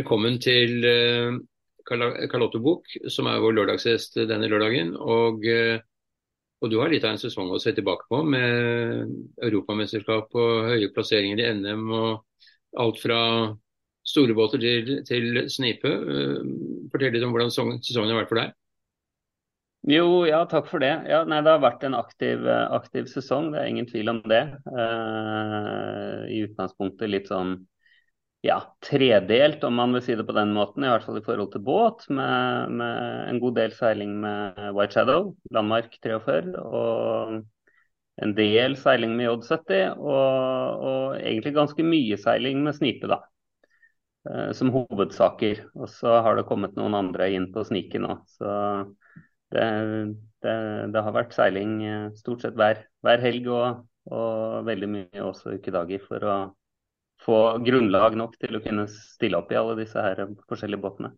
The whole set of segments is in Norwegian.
Velkommen til uh, Carlotte Bok, som er vår lørdagsgjest denne lørdagen. Og, uh, og, du har litt av en sesong å se tilbake på, med europamesterskap og høye plasseringer i NM og alt fra store båter til, til snipe. Fortell litt om hvordan sesongen har vært for deg. Jo, ja, takk for det. Ja, nei, det har vært en aktiv, aktiv, sesong, det er ingen tvil om det. Uh, I utgangspunktet litt sånn ja, tredelt, om man vil si det på den måten. I hvert fall i forhold til båt, med, med en god del seiling med White Shadow, Landmark 43, og en del seiling med J70, og, og egentlig ganske mye seiling med snipe, da. Uh, som hovedsaker. Og så har det kommet noen andre inn på sniken nå. Så det, det, det, har vært seiling eh, stort sett hver, hver helg og, og, veldig mye også ukedager for å få grunnlag nok til å kunne stille opp i alle disse her forskjellige båtene.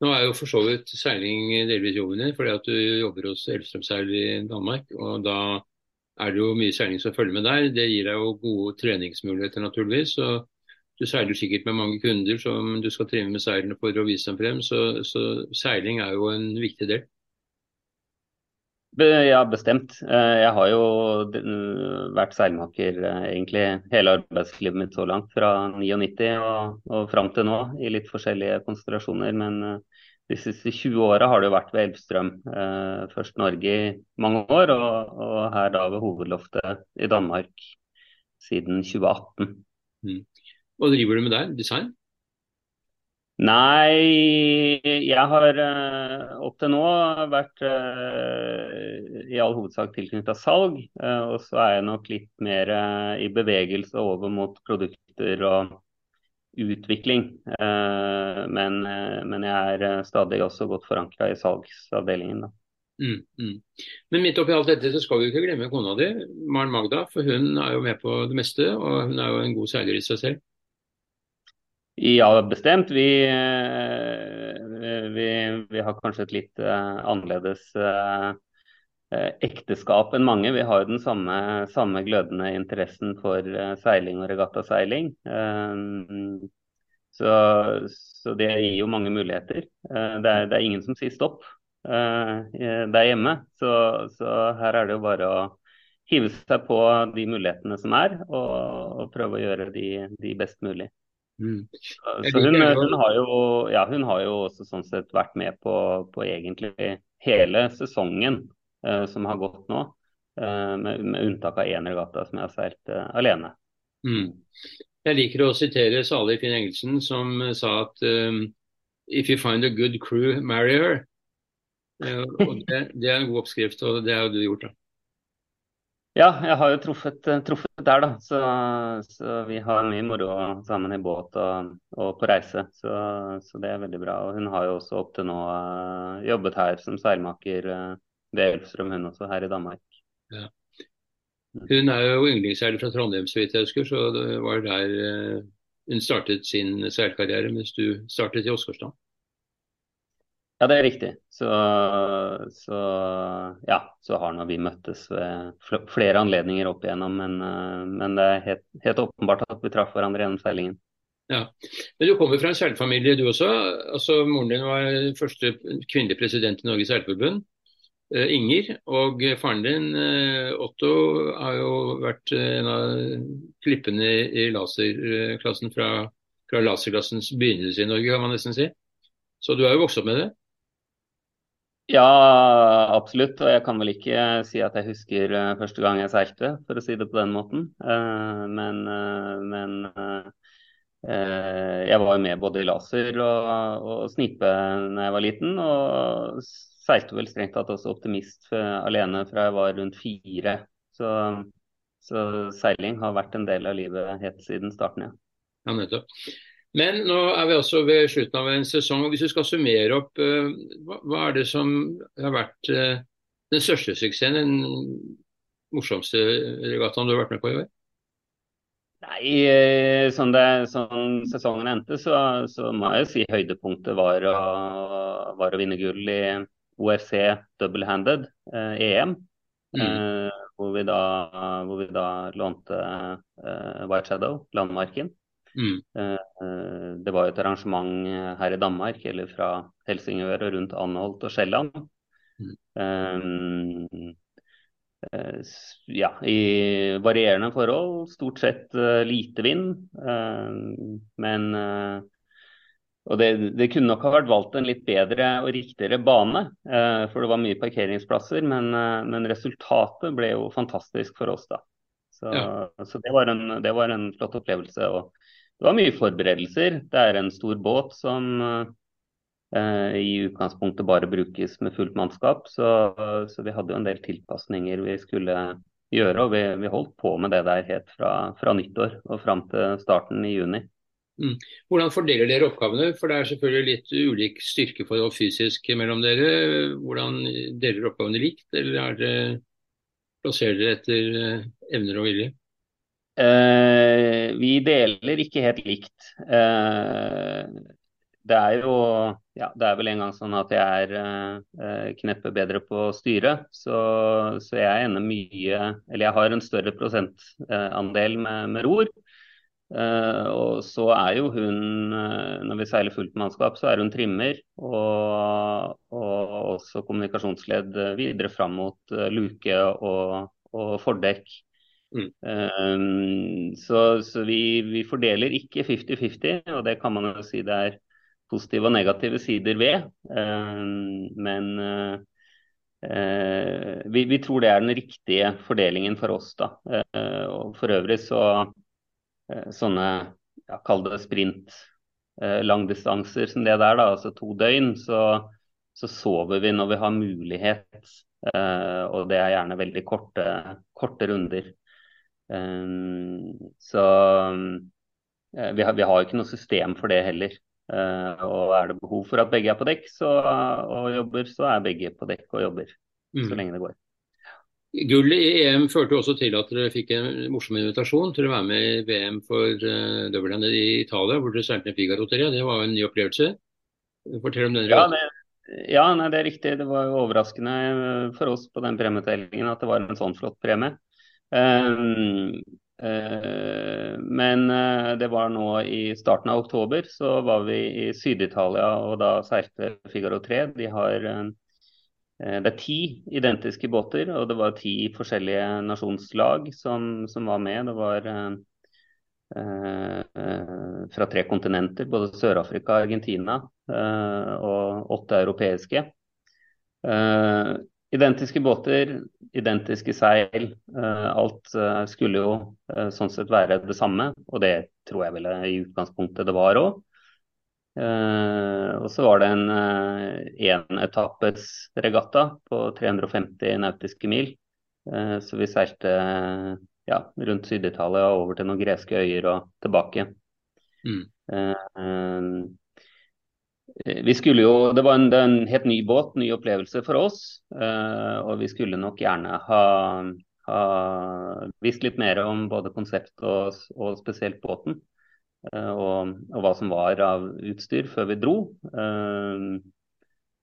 Nå er jo for så vidt seiling delvis jobben din, fordi at du jobber hos Elvstrømseil i Danmark. og da er det jo mye seiling som følger med der. Det gir deg jo gode treningsmuligheter, naturligvis. og Du seiler sikkert med mange kunder som du skal trene med seilene for å vise dem frem. Så, så seiling er jo en viktig del. Ja, bestemt. Eh, jeg har jo vært seilmaker eh, egentlig hele arbeidslivet mitt så langt, fra 99 og, og fram til nå, i litt forskjellige konsentrasjoner. Men eh, de siste 20 åra har det jo vært ved Elvstrøm. Først Norge i mange år, og, og her da ved hovedloftet i Danmark siden 2018. Mm. Hva driver du med der? Design? Nei, jeg har uh, opp til nå vært uh, i all hovedsak tilknyttet salg. Uh, og så er jeg nok litt mer i bevegelse over mot produkter og utvikling. Men, men, jeg er stadig også godt forankra i salgsavdelingen. Mm, mm. Men midt oppi alt dette så skal vi ikke glemme kona di, Maren Magda. For hun er jo med på det meste, og hun er jo en god seiler i seg selv. Ja, bestemt. Vi, eh, vi, vi, har kanskje et litt uh, annerledes uh, ekteskap enn mange. Vi har jo den samme, samme glødende interessen for seiling og regattaseiling. Så, så, det gir jo mange muligheter. Det er, det, er, ingen som sier stopp der hjemme. Så, så, her er det jo bare å hive seg på de mulighetene som er, og, og prøve å gjøre de, de best mulig. Mm. Så hun, hun, har jo, ja, hun, har jo, også sånn sett vært med på, på egentlig hele sesongen uh, som har gått nå. Uh, med, med, unntak av én regatta som jeg har seilt uh, alene. Mm. Jeg liker å sitere salig Finn Engelsen som sa at um, if you find a good crew, marry her. og det, det, er en god oppskrift, og det har du gjort. da. Ja, jeg har jo truffet, eh, truffet der, da. Så, så, vi har mye moro sammen i båt og, og på reise. Så, så, det er veldig bra. Og hun har jo også opp til nå uh, jobbet her som seilmaker uh, ved Elvstrøm, hun også, her i Danmark. Ja. Hun er jo yndlingsseiler fra Trondheim, så vidt jeg husker. Så det var der uh, hun startet sin seilkarriere, mens du startet i Åsgårdstrand. Ja, det er riktig. Så, så, ja, så har nå vi møttes ved flere anledninger opp igjennom, men, eh, men det er helt, helt, åpenbart at vi traff hverandre gjennom seilingen. Ja, Men du kommer fra en seilfamilie du også. Altså, moren din var første kvinnelige president i Norges seilforbund. Uh, Inger. Og faren din, uh, Otto, har jo vært en av klippene i laserklassen fra, fra laserklassens begynnelse i Norge, kan man nesten si. Så du har jo vokst opp med det? Ja, absolutt. Og jeg kan vel ikke si at jeg husker uh, første gang jeg seilte, for å si det på den måten. Uh, men, uh, men jeg var jo med både i laser og, og snipe da jeg var liten. Og seilte vel strengt tatt også optimist alene fra jeg var rundt fire. Så, så, seiling har vært en del av livet helt siden starten, ja. Ja, nettopp. Men nå er vi også ved slutten av en sesong. og Hvis du skal summere opp, uh, hva, er det som har vært uh, den største suksessen, den morsomste regattaen du har vært med på i år? Nei, eh, sånn, det, sånn sesongen endte, så, så, må jeg si høydepunktet var å, var å vinne gull i ORC double-handed eh, EM. Mm. Eh, hvor, vi da, hvor, vi da, lånte eh, White Shadow, landmarken. Mm. Det var et arrangement her i Danmark, eller fra Helsingør og rundt Anholt og Sjælland. Mm. Um, ja, i varierende forhold. Stort sett lite vind. Men og det, det, kunne nok ha vært valgt en litt bedre og riktigere bane, for det var mye parkeringsplasser. Men, men resultatet ble jo fantastisk for oss, da. Så, ja. så det, var en, det, var en, flott opplevelse. Og det var mye forberedelser. Det er en stor båt som Eh, i utgangspunktet bare brukes med fullt mannskap. Så, så, vi hadde jo en del tilpasninger vi skulle gjøre. Og vi, vi holdt på med det der helt fra, fra nyttår og fram til starten i juni. Mm. Hvordan fordeler dere oppgavene? For det er selvfølgelig litt ulik styrkeforhold fysisk mellom dere. Hvordan deler dere oppgavene likt, eller er det, plasserer dere etter evner og vilje? Eh, vi deler ikke helt likt. Eh, det er jo ja, det er vel en gang sånn at jeg er eh, kneppe bedre på styret. Så, så, jeg ender mye Eller jeg har en større prosentandel uh, med, med ror. Uh, og så er jo hun, uh, når vi seiler fullt mannskap, så er hun trimmer. Og, og også kommunikasjonsledd videre fram mot luke og, og fordekk. Mm. Um, så, så vi, vi, fordeler ikke 50-50, og det kan man jo si det er positive og negative sider ved. Eh, men eh, vi, vi, tror det er den riktige fordelingen for oss. da. Uh, og For øvrig så sånne ja, kall det sprint langdistanser som det der, da, altså to døgn, så, så sover vi når vi har mulighet. og det er gjerne veldig korte, korte runder. Så vi har, vi har ikke noe system for det heller. Uh, og er det behov for at begge er på dekk så, og jobber, så er begge på dekk og jobber. Mm. Så lenge det går. Gullet i EM førte også til at dere fikk en morsom invitasjon til å være med i VM for uh, eh, i Italia, hvor dere seilte Figaro-lotteri. Det var jo en ny opplevelse. Fortell om den. Ja, det, ja nei, det er riktig. Det var jo overraskende for oss på den premietellingen at det var en sånn flott premie. Um, Eh, men eh, det var nå i starten av oktober, så var vi i Syd-Italia og da seilte Figaro 3. De har, eh, det er ti identiske båter, og det var ti forskjellige nasjonslag som, som var med. Det var eh, fra tre kontinenter, både Sør-Afrika Argentina, eh, og åtte europeiske. Eh, Identiske båter, identiske seil. Uh, alt uh, skulle jo uh, sånn sett være det samme, og det tror jeg vel i utgangspunktet det var òg. og så var det en enetappes regatta på 350 nautiske mil. så vi seilte ja, rundt Syd-Italia over til noen greske øyer og tilbake. Mm. Eh, vi skulle jo, Det var en, en, helt ny båt, ny opplevelse for oss. Uh, og vi skulle nok gjerne ha, ha, visst litt mer om både konsept og, og spesielt båten. Uh, og, og, hva som var av utstyr før vi dro.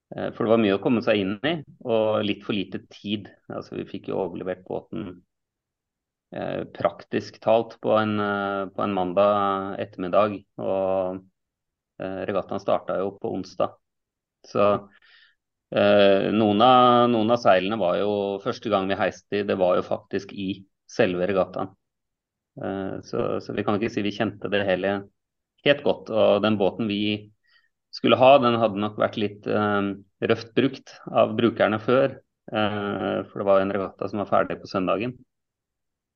For det var mye å komme seg inn i, og litt for lite tid. Altså, vi fikk jo overlevert båten praktisk talt på en, på en mandag ettermiddag. og Eh, regattaen starta jo på onsdag. Så eh, noen, av, noen, av, seilene var jo første gang vi heiste i, det var jo faktisk i selve regattaen. Eh, så, så, vi kan ikke si vi kjente det hele helt godt. Og den båten vi skulle ha, den hadde nok vært litt eh, røft brukt av brukerne før. Eh, for det var en regatta som var ferdig på søndagen.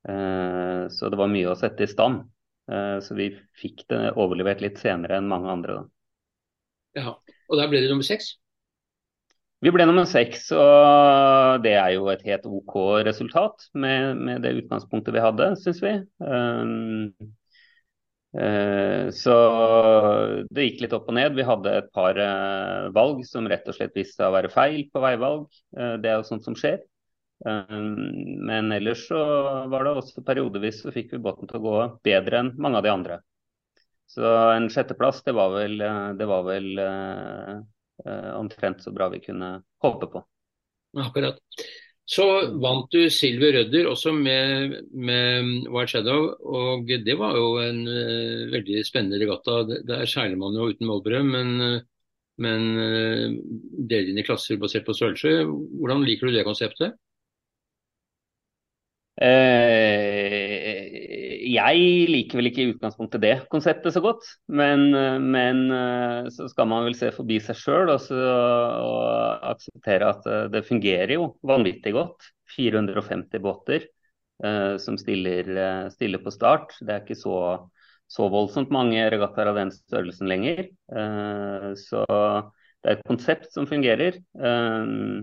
Eh, så det var mye å sette i stand. Eh, så vi fikk det overlevert litt senere enn mange andre. Da. Ja, Og der ble det nummer seks? Vi ble nummer seks, og det er jo et helt OK resultat med, med det utgangspunktet vi hadde, syns vi. Um, uh, så det gikk litt opp og ned. Vi hadde et par uh, valg som rett og slett viste seg å være feil på veivalg. Uh, det er jo sånt som skjer. Um, men ellers så var det også periodevis så fikk vi båten til å gå bedre enn mange av de andre. Så en sjetteplass, det var vel, det var vel uh, uh, omtrent så bra vi kunne håpe på. Akkurat. Så vant du Silver Rødder også med, med, White Shadow, og det var jo en uh, veldig spennende regatta. Der seiler man jo uten målbrød, men, men uh, deler inn i klasser basert på størrelse. Hvordan liker du det konseptet? Eh, jeg liker vel ikke i utgangspunktet det konseptet så godt, men, men eh, så skal man vel se forbi seg sjøl og, og, akseptere at eh, det fungerer jo vanvittig godt. 450 båter eh, som stiller, stiller, på start. Det er ikke så, så voldsomt mange regattaer av den størrelsen lenger. Eh, så det er et konsept som fungerer. Eh,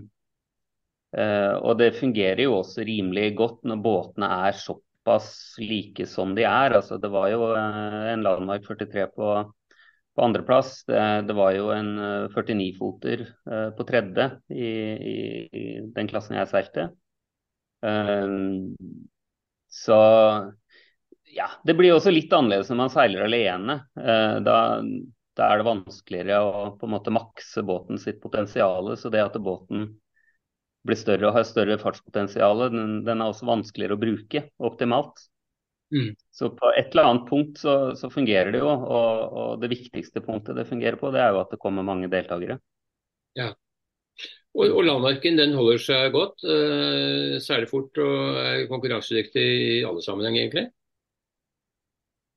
og det fungerer jo også rimelig godt når båtene er såpass like som de er. Altså, det var jo uh, en Landmark 43 på, på andreplass. Det, det var jo en uh, eh, 49-foter på tredje i, i, i, den klassen jeg seilte. så ja, det blir også litt annerledes når man seiler alene. Da, da, er det vanskeligere å på en måte makse båten sitt potensial. Så det at båten blir større og har større fartspotensial, den, den, er også vanskeligere å bruke optimalt. Mm. Så på et eller annet punkt så, så fungerer det jo, og, og, det viktigste punktet det fungerer på, det er jo at det kommer mange deltakere. Ja. Og, og landmarken den holder seg godt, eh, særlig fort og er konkurransedyktig i alle sammenheng egentlig?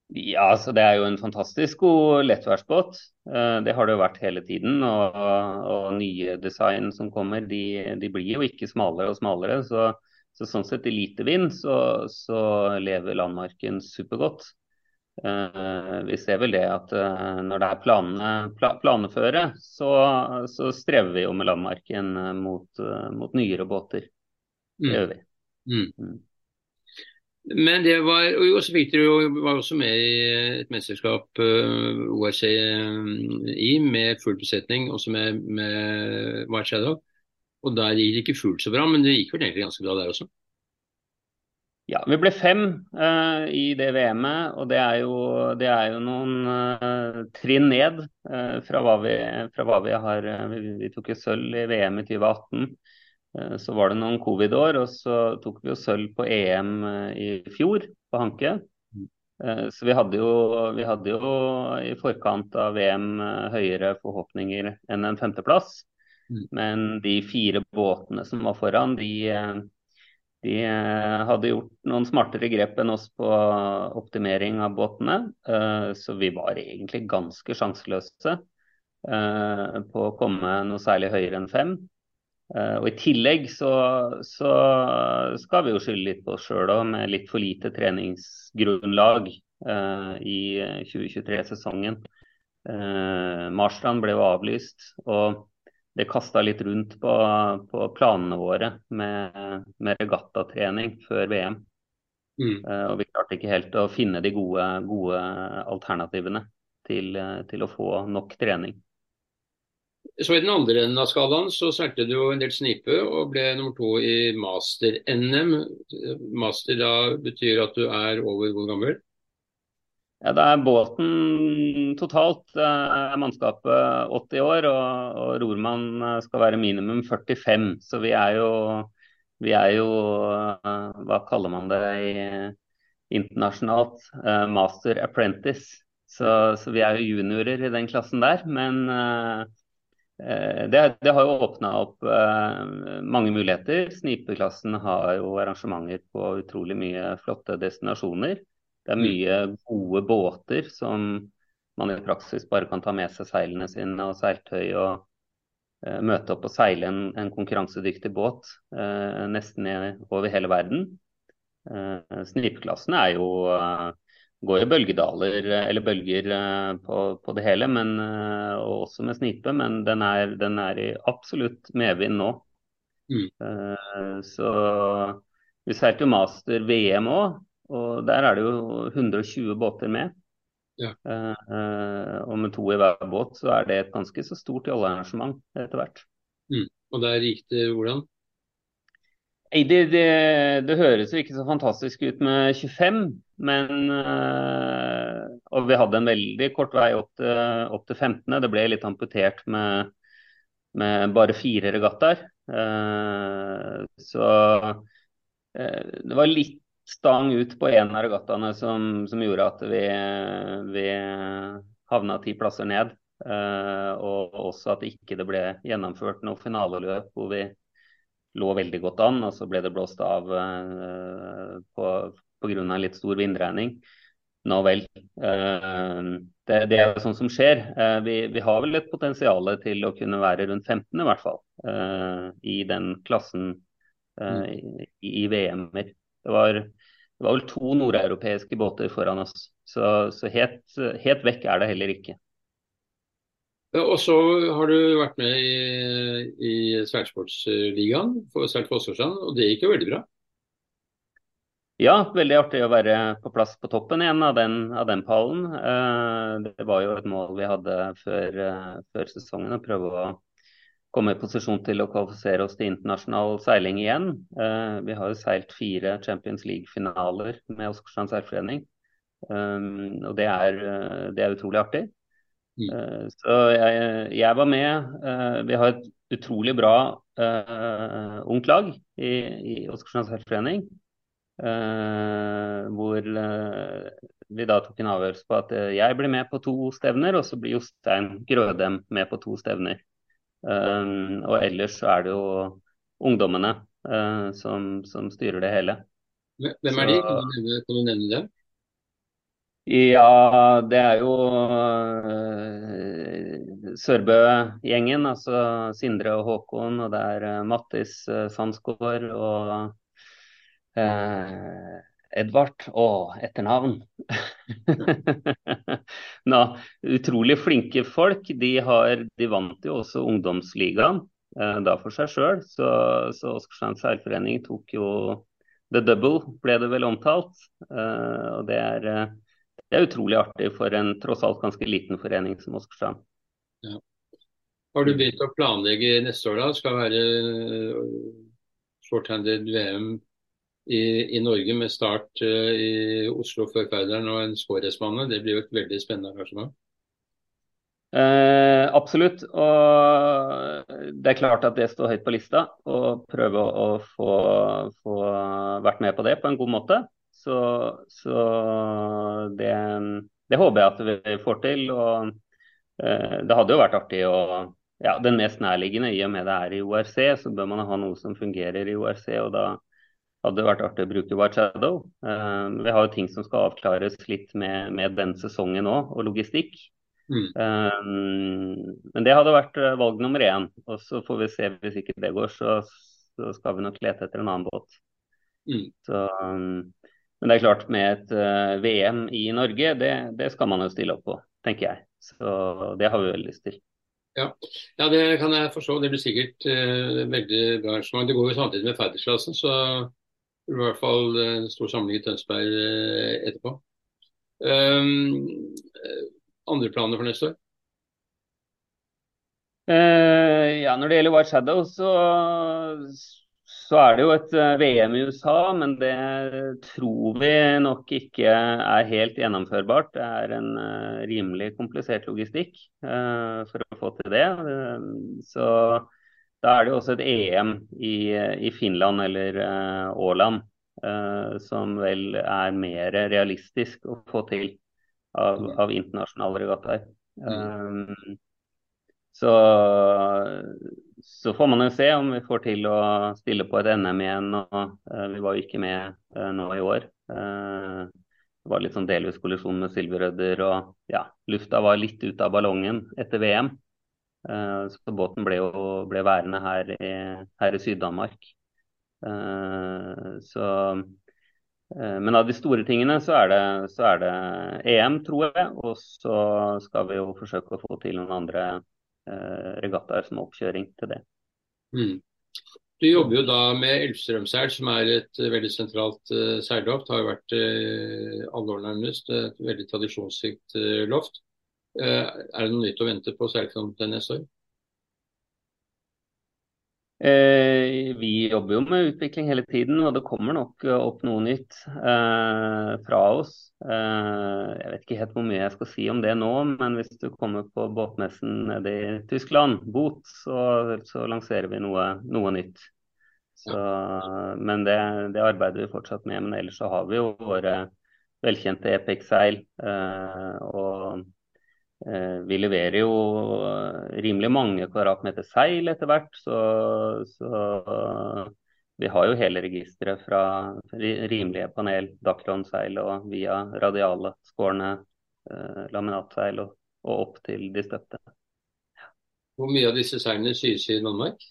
Ja, så Det er jo en fantastisk god lettværsbåt. Eh, det har det jo vært hele tiden. Og, og nye design som kommer, de, de, blir jo ikke smalere og smalere. Så, så sånn sett i lite vind så, så, lever landmarken supergodt. Uh, vi ser vel det at uh, når det er planene, planeføre, så, så, strever vi jo med landmarken mot, mot nyere båter. Det mm. gjør vi. Mm. Men det var og så fikk dere var også med i et mesterskap, uh, ORC i, med full besetning, også med, med White Shadow. Og der gikk det ikke fullt så bra, men det gikk vel egentlig ganske bra der også? Ja, vi ble fem uh, i det VM-et, og det er jo, det er jo noen uh, trinn ned uh, fra, hva vi, fra, hva vi, har vi, vi tok jo sølv i VM i 2018. Eh, så var det noen covid-år, og så tok vi jo sølv på EM eh, i fjor på Hanke. Eh, så vi hadde, jo, vi hadde jo i forkant av VM høyere forhåpninger enn en femteplass. Mm. Men de fire båtene som var foran, de, de hadde gjort noen smartere grep enn oss på optimering av båtene. Så vi var egentlig ganske sjanseløse på å komme noe særlig høyere enn fem. Uh, og I tillegg så, så, skal vi jo skylde litt på oss sjøl med litt for lite treningsgrunnlag uh, i 2023-sesongen. Uh, eh, Marstrand ble jo avlyst, og det kasta litt rundt på, på, planene våre med, med regattatrening før VM. Mm. og vi klarte ikke helt å finne de gode, gode alternativene til, til å få nok trening. Så I den andre enden av skalaen så seilte du jo en del snipe og ble nummer to i master-NM. Master da betyr at du er over hvor gammel? Ja, Det er båten totalt. er mannskapet 80 år, og, og rormann skal være minimum 45. Så vi er jo, vi er jo Hva kaller man det i, internasjonalt? Master apprentice. Så, så, vi er jo juniorer i den klassen der. Men Eh, det, det, har jo åpna opp eh, mange muligheter. Snipeklassen har jo arrangementer på utrolig mye flotte destinasjoner. Det er mm. mye gode båter som man i praksis bare kan ta med seg seilene sine og seiltøy og eh, møte opp og seile en, en konkurransedyktig båt eh, nesten over hele verden. Eh, snipeklassen er jo eh, går jo bølgedaler, eller bølger eh, på, på det hele, men, eh, og også med snipe. Men den er, den er i absolutt medvind nå. Mm. Uh, så vi seilte jo master VM òg, og der er det jo 120 båter med. Ja. Uh, og med to i hver båt, så er det et ganske så stort jollearrangement etter hvert. Mm. Og der gikk det hvordan? Det, det, det, høres jo ikke så fantastisk ut med 25, men øh, Og vi hadde en veldig kort vei opp til, opp til 15. Det ble litt amputert med, med bare fire regattaer. Så det var litt stang ut på en av regattaene som, som gjorde at vi, vi havna ti plasser ned. Og også at ikke det ble gjennomført noe finaleløp hvor vi lå veldig godt an, og så ble det blåst av eh, pga. litt stor vindregning. Nå vel. Eh, det, det, er jo sånn som skjer. Eh, vi, vi, har vel et potensial til å kunne være rundt 15 i hvert fall, i den klassen i, i VM-er. Det var, det var vel to nordeuropeiske båter foran oss, så, så helt, helt vekk er det heller ikke. Og så har du vært med i, i Seilsportsligaen for Seilt Fossårsand, og det gikk jo veldig bra? Ja, veldig artig å være på plass på toppen igjen av den, av den pallen. Eh, det var jo et mål vi hadde før, eh, før, sesongen, å prøve å komme i posisjon til å kvalifisere oss til internasjonal seiling igjen. Eh, vi har jo seilt fire Champions League-finaler med Åsgårdstrand seilforening, og det er, det er utrolig artig. Mm. Eh, så jeg, jeg, var med. Eh, vi har et utrolig bra uh, ungt lag i, i Åsgårdstrand seilforening. Uh, hvor uh, vi da tok en avgjørelse på at jeg blir med på to stevner, og så blir Jostein Grødem med på to stevner. Og ellers så er det jo ungdommene som, som, styrer det hele. Hvem er de? Kan du nevne, kan du nevne det? Ja, det er jo uh, Sørbø-gjengen. Altså Sindre og Håkon. Og det er uh, Mattis uh, Sandsgaard og eh, Edvard. Å, etternavn! Nå, utrolig flinke folk. De, har, de vant jo også ungdomsligaen da for seg sjøl. Så, så Åsgårdstrand seilforening tok jo the double, ble det vel omtalt. og det er det er utrolig artig for en tross alt ganske liten forening som Åsgårdstrand. Ja. Har du begynt å planlegge neste år, da? Skal være uh, shorthanded VM i, i, Norge med start uh, i Oslo før Færderen og en Skåresmanne. Det blir jo et veldig spennende arrangement. Eh, absolutt. Og det er klart at det står høyt på lista. Å prøve å få, få vært med på det på en god måte. Så, så det, det, håper jeg at vi får til. og eh, Det hadde jo vært artig å ja, Den mest nærliggende, i og med det er i ORC, så bør man ha noe som fungerer i ORC. og da hadde det vært artig å bruke White Shadow. Uh, vi har jo ting som skal avklares litt med, med den sesongen òg, og logistikk. Mm. Um, men det hadde vært valg nummer én. Og så får vi se hvis ikke det går, så, så skal vi nok lete etter en annen båt. Mm. Så um, men det er klart, med et uh, eh, VM i Norge, det, det, skal man jo stille opp på, tenker jeg. Så det har vi veldig lyst til. Ja. ja, det kan jeg forstå. Det blir sikkert uh, veldig bra arrangement. Det går jo samtidig med ferdighetsklassen, så det blir i hvert fall en uh, stor samling i Tønsberg uh, etterpå. Um, andre planer for neste år? ja, Når det gjelder White Shadow, så så er det jo et eh, VM i USA, men det tror vi nok ikke er helt gjennomførbart. Det er en uh, rimelig komplisert logistikk uh, for å få til det. Så da er det jo også et EM i, i Finland eller Åland som vel er mer realistisk å få til av, av internasjonale regattaer. Mm. Så, så, får man jo se om vi får til å stille på et NM igjen. Og, uh, vi var jo ikke med uh, nå i år. Uh, det var litt sånn delvis kollisjon med Silverødder, og ja, lufta var litt ut av ballongen etter VM. så båten ble jo ble værende her i, her i Syd-Danmark. så men av de store tingene så er, det, så er det EM, tror jeg. Og så skal vi jo forsøke å få til noen andre Eh, regattaer som oppkjøring til det. Mm. Du jobber jo da med Elvstrømseil, som er et uh, veldig sentralt uh, seilloft. Har jo vært uh, alle år nærmest. Et veldig tradisjonsrikt uh, loft. Uh, er det noe nytt å vente på seilfronten neste år? Eh, vi jobber jo med utvikling hele tiden, og det kommer nok eh, opp noe nytt eh, fra oss. Jeg vet ikke helt hvor mye jeg skal si om det nå, men hvis du kommer på båtmessen nede i Tyskland, BOT, så, så lanserer vi noe, noe nytt. Så, men det, det, arbeider vi fortsatt med. Men ellers så har vi jo våre velkjente Epic-seil. Eh, og vi leverer jo rimelig mange kvadratmeter seil etter hvert, så, så vi har jo hele registeret fra rimelige panel, Dacron-seil og via radiale, skårne eh, laminatseil og, og, opp til de støpte. Hvor mye av disse seilene sys i Danmark?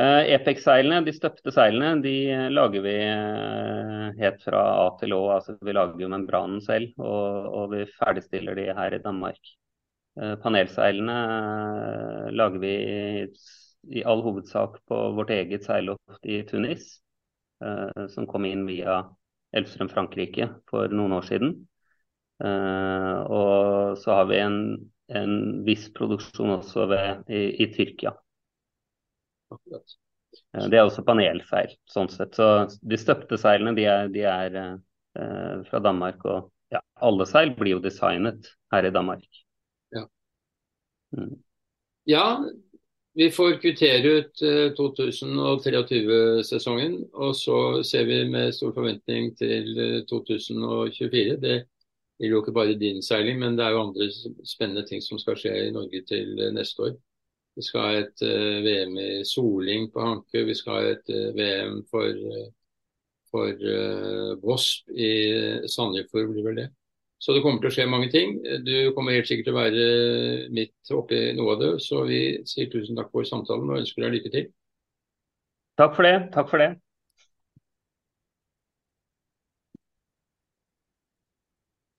Epex-seilene, de støpte seilene, de lager vi uh, helt fra A til Å. altså Vi lager jo membranen selv, og, og vi ferdigstiller de her i Danmark. Panelseilene lager vi i, i, all hovedsak på vårt eget seilloft i Tunis, som kom inn via Elvstrøm Frankrike for noen år siden. og så har vi en, en viss produksjon også ved, i, i Tyrkia. Akkurat. Det er også panelfeil, sånn sett. Så de støpte seilene de er, de er eh, fra Danmark. Og ja, alle seil blir jo designet her i Danmark. Ja. Mm. ja vi får kvittere ut eh, 2023-sesongen. Og så ser vi med stor forventning til eh, 2024. Det gjelder jo ikke bare din seiling, men det er jo andre spennende ting som skal skje i Norge til eh, neste år. Vi skal ha et uh, eh, VM i soling på Hanke. Vi skal ha et uh, eh, VM for, uh, for Vosp i Sandefjord, blir vel det. Så det kommer til å skje mange ting. Du kommer helt sikkert til å være midt oppi noe av det. Så vi sier tusen takk for samtalen og ønsker deg lykke til. Takk for det. Takk for det.